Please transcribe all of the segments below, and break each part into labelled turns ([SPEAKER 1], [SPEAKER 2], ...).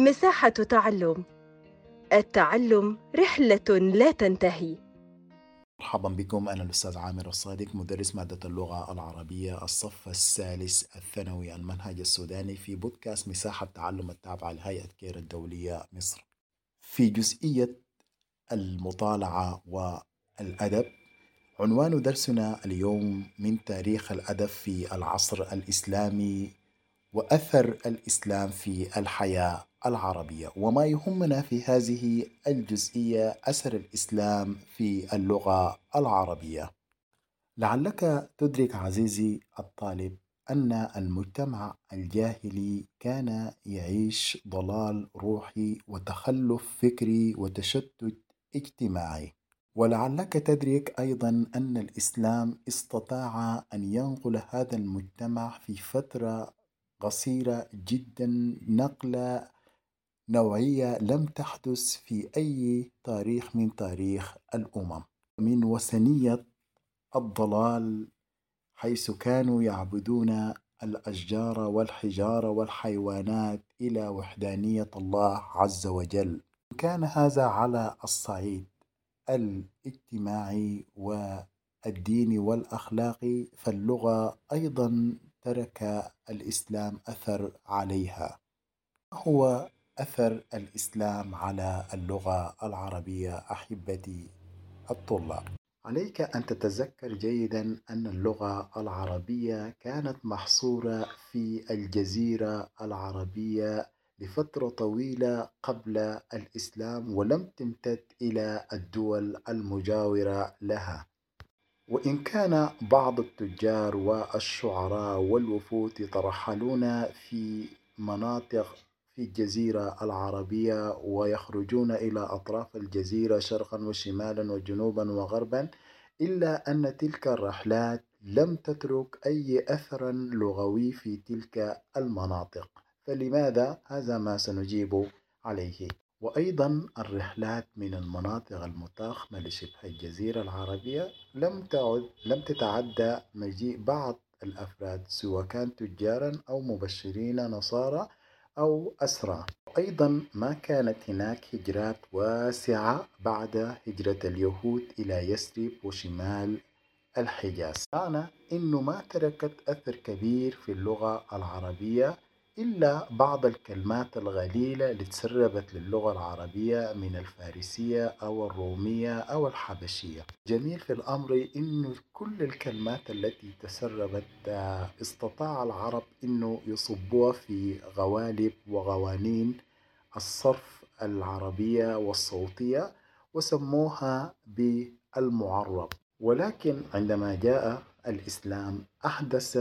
[SPEAKER 1] مساحة تعلم. التعلم رحلة لا تنتهي.
[SPEAKER 2] مرحبا بكم أنا الأستاذ عامر الصادق مدرس مادة اللغة العربية الصف الثالث الثانوي المنهج السوداني في بودكاست مساحة تعلم التابعة لهيئة كير الدولية مصر. في جزئية المطالعة والأدب عنوان درسنا اليوم من تاريخ الأدب في العصر الإسلامي وأثر الإسلام في الحياة. العربية وما يهمنا في هذه الجزئية أثر الإسلام في اللغة العربية. لعلك تدرك عزيزي الطالب أن المجتمع الجاهلي كان يعيش ضلال روحي وتخلف فكري وتشتت اجتماعي. ولعلك تدرك أيضا أن الإسلام استطاع أن ينقل هذا المجتمع في فترة قصيرة جدا نقلة نوعية لم تحدث في أي تاريخ من تاريخ الأمم. من وثنية الضلال حيث كانوا يعبدون الأشجار والحجارة والحيوانات إلى وحدانية الله عز وجل. كان هذا على الصعيد الاجتماعي والديني والأخلاقي فاللغة أيضا ترك الإسلام أثر عليها. هو أثر الإسلام على اللغة العربية أحبتي الطلاب. عليك أن تتذكر جيدا أن اللغة العربية كانت محصورة في الجزيرة العربية لفترة طويلة قبل الإسلام ولم تمتد إلى الدول المجاورة لها. وإن كان بعض التجار والشعراء والوفود يترحلون في مناطق في الجزيرة العربية ويخرجون إلى أطراف الجزيرة شرقا وشمالا وجنوبا وغربا إلا أن تلك الرحلات لم تترك أي أثرا لغوي في تلك المناطق فلماذا؟ هذا ما سنجيب عليه وأيضا الرحلات من المناطق المتاخمة لشبه الجزيرة العربية لم تعد لم تتعدى مجيء بعض الأفراد سواء كان تجارا أو مبشرين نصارى أو أسرى. أيضا ما كانت هناك هجرات واسعة بعد هجرة اليهود إلى يثرب وشمال الحجاز. معنى أنه ما تركت أثر كبير في اللغة العربية إلا بعض الكلمات الغليلة اللي تسربت للغة العربية من الفارسية أو الرومية أو الحبشية. جميل في الأمر إنه كل الكلمات التي تسربت آه، استطاع العرب إنه يصبوها في غوالب وغوانين الصرف العربية والصوتية وسموها بالمعرب. ولكن عندما جاء الإسلام أحدث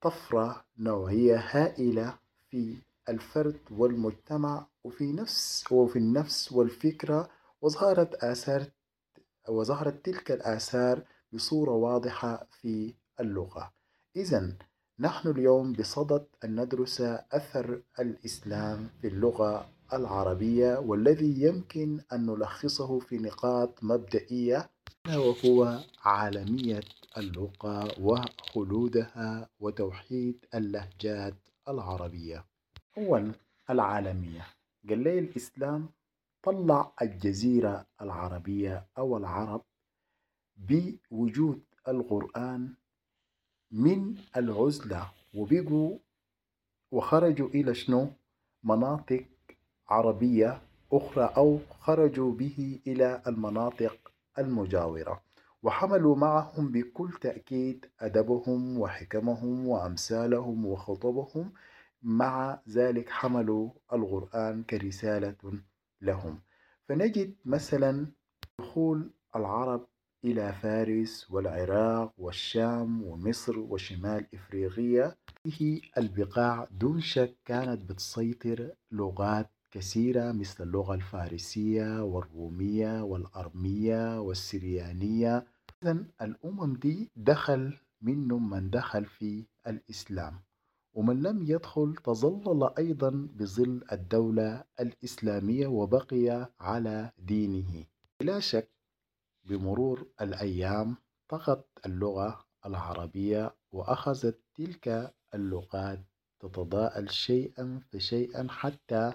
[SPEAKER 2] طفرة نوعية هائلة في الفرد والمجتمع وفي نفس وفي النفس والفكرة وظهرت آثار وظهرت تلك الآثار بصورة واضحة في اللغة. إذا نحن اليوم بصدد أن ندرس أثر الإسلام في اللغة العربية والذي يمكن أن نلخصه في نقاط مبدئية وهو عالمية اللغة وخلودها وتوحيد اللهجات العربية. أولا العالمية. قال لي الإسلام طلع الجزيرة العربية أو العرب بوجود القرآن من العزلة وبقوا وخرجوا إلى شنو؟ مناطق عربية أخرى أو خرجوا به إلى المناطق المجاورة وحملوا معهم بكل تأكيد أدبهم وحكمهم وأمثالهم وخطبهم. مع ذلك حملوا القرآن كرسالة لهم. فنجد مثلا دخول العرب إلى فارس والعراق والشام ومصر وشمال إفريقيا. هذه البقاع دون شك كانت بتسيطر لغات كثيرة مثل اللغة الفارسية والرومية والأرمية والسريانية. إذا الأمم دي دخل منهم من دخل في الإسلام ومن لم يدخل تظلل أيضا بظل الدولة الإسلامية وبقي على دينه. بلا شك بمرور الأيام طغت اللغة العربية وأخذت تلك اللغات تتضاءل شيئا فشيئا حتى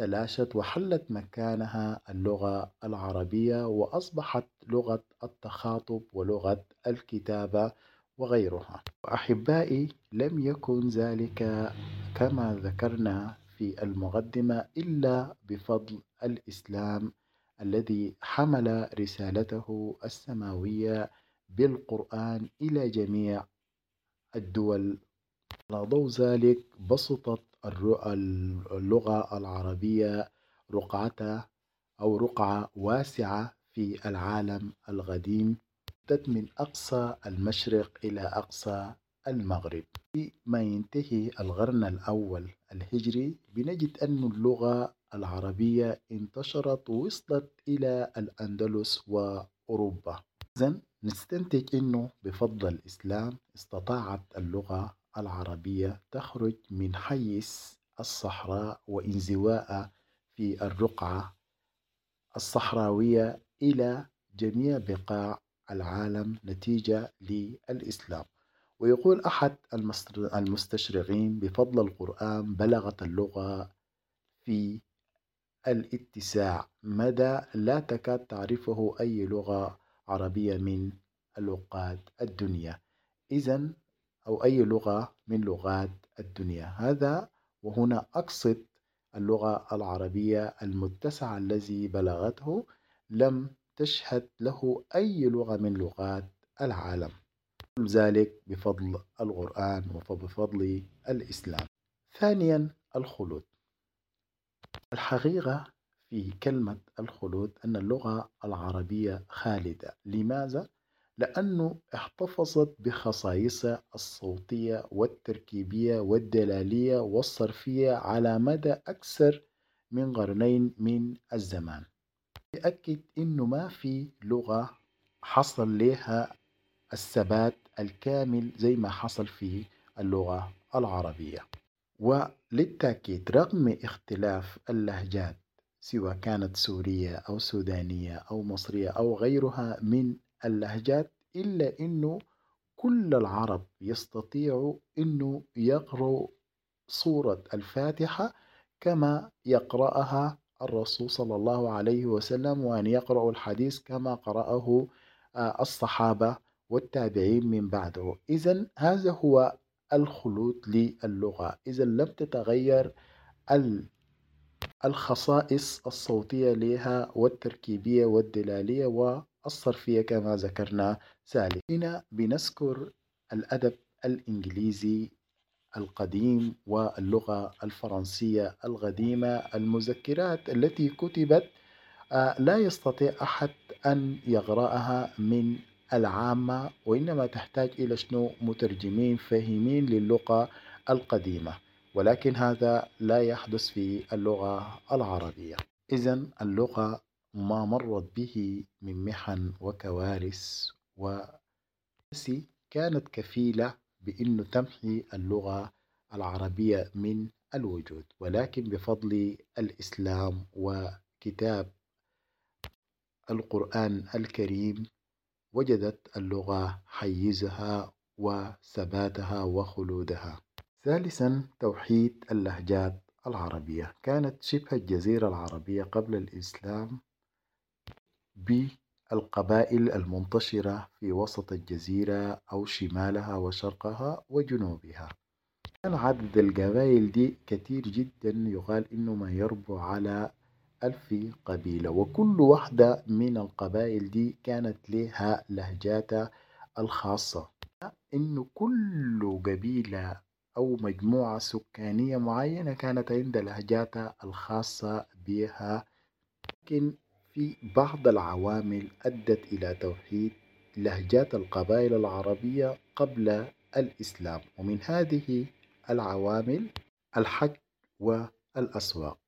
[SPEAKER 2] تلاشت وحلت مكانها اللغة العربية وأصبحت لغة التخاطب ولغة الكتابة وغيرها. وأحبائي لم يكن ذلك كما ذكرنا في المقدمة إلا بفضل الإسلام الذي حمل رسالته السماوية بالقرآن إلى جميع الدول. على ضوء ذلك بسطت اللغة العربية رقعتها أو رقعة واسعة في العالم القديم من أقصى المشرق إلى أقصى المغرب. فيما ينتهي القرن الأول الهجري بنجد أن اللغة العربية انتشرت ووصلت إلى الأندلس وأوروبا. إذن نستنتج أنه بفضل الإسلام استطاعت اللغة العربية تخرج من حيز الصحراء وانزواء في الرقعة الصحراوية إلى جميع بقاع العالم نتيجة للإسلام. ويقول أحد المستشرقين بفضل القرآن بلغت اللغة في الاتساع. مدى لا تكاد تعرفه أي لغة عربية من لغات الدنيا؟ إذا أو أي لغة من لغات الدنيا. هذا وهنا أقصد اللغة العربية المتسعة الذي بلغته لم تشهد له أي لغة من لغات العالم. ذلك بفضل القرآن وبفضل الإسلام. ثانيا الخلود. الحقيقة في كلمة الخلود أن اللغة العربية خالدة. لماذا؟ لأنه احتفظت بخصائصها الصوتية والتركيبية والدلالية والصرفية على مدى أكثر من قرنين من الزمان. يأكد أنه ما في لغة حصل لها الثبات الكامل زي ما حصل في اللغة العربية. وللتأكيد رغم اختلاف اللهجات سواء كانت سورية أو سودانية أو مصرية أو غيرها من اللهجات إلا أنه كل العرب يستطيعوا أنه يقرأوا سورة الفاتحة كما يقرأها الرسول صلى الله عليه وسلم وأن يقرأوا الحديث كما قرأه آه، الصحابة والتابعين من بعده. إذا هذا هو الخلود للغة. إذا لم تتغير الخصائص الصوتية لها والتركيبية والدلالية والصرفية كما ذكرنا سالفا هنا بنذكر الأدب الإنجليزي القديم واللغة الفرنسية القديمة المذكرات التي كتبت آه، لا يستطيع أحد أن يقرأها من العامة وإنما تحتاج إلى شنو؟ مترجمين فاهمين للغة القديمة. ولكن هذا لا يحدث في اللغة العربية. إذا اللغة ما مرت به من محن وكوارث و كانت كفيلة بأنه تمحي اللغة العربية من الوجود. ولكن بفضل الإسلام وكتاب القرآن الكريم وجدت اللغة حيزها وثباتها وخلودها. ثالثا توحيد اللهجات العربية. كانت شبه الجزيرة العربية قبل الإسلام بالقبائل المنتشرة في وسط الجزيرة أو شمالها وشرقها وجنوبها. كان عدد القبائل دي كثير جدا يقال إنه ما يربو على ألف قبيلة. وكل واحدة من القبائل دي كانت لها لهجاتها الخاصة. إنه كل قبيلة أو مجموعة سكانية معينة كانت عندها لهجاتها الخاصة بها لكن في بعض العوامل أدت إلى توحيد لهجات القبائل العربية قبل الإسلام ومن هذه العوامل الحج والأسواق.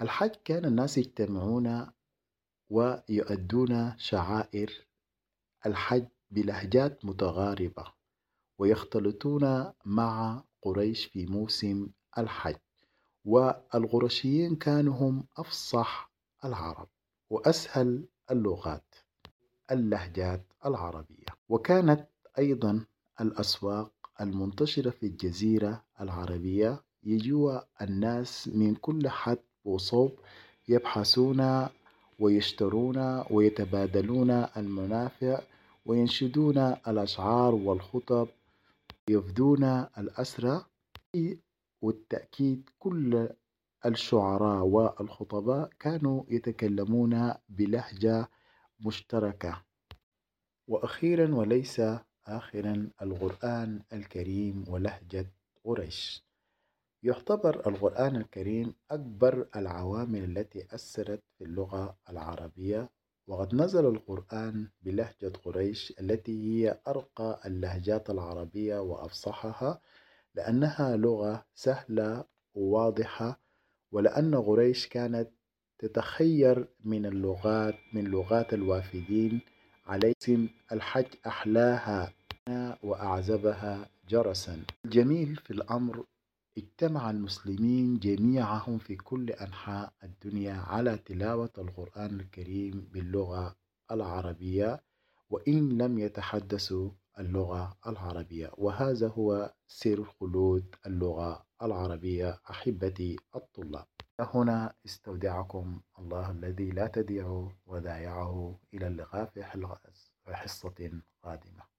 [SPEAKER 2] الحج كان الناس يجتمعون ويؤدون شعائر الحج بلهجات متغاربة ويختلطون مع قريش في موسم الحج والقرشيين كانوا هم أفصح العرب. وأسهل اللغات اللهجات العربية. وكانت أيضا الأسواق المنتشرة في الجزيرة العربية يجوا الناس من كل حد وصوب يبحثون ويشترون ويتبادلون المنافع وينشدون الأشعار والخطب يفدون الأسرى والتأكيد كل الشعراء والخطباء كانوا يتكلمون بلهجة مشتركة. وأخيرا وليس آخرا القرآن الكريم ولهجة قريش. يعتبر القرآن الكريم أكبر العوامل التي أثرت في اللغة العربية وقد نزل القرآن بلهجة قريش التي هي أرقى اللهجات العربية وأفصحها لأنها لغة سهلة وواضحة ولأن قريش كانت تتخير من اللغات من لغات الوافدين على اسم الحج أحلاها وأعزبها جرسا. الجميل في الأمر اجتمع المسلمين جميعهم في كل أنحاء الدنيا على تلاوة القرآن الكريم باللغة العربية وإن لم يتحدثوا اللغة العربية. وهذا هو سر خلود اللغة العربية أحبتي الطلاب. هنا استودعكم الله الذي لا تضيع ودائعه إلى اللقاء في حصة قادمة.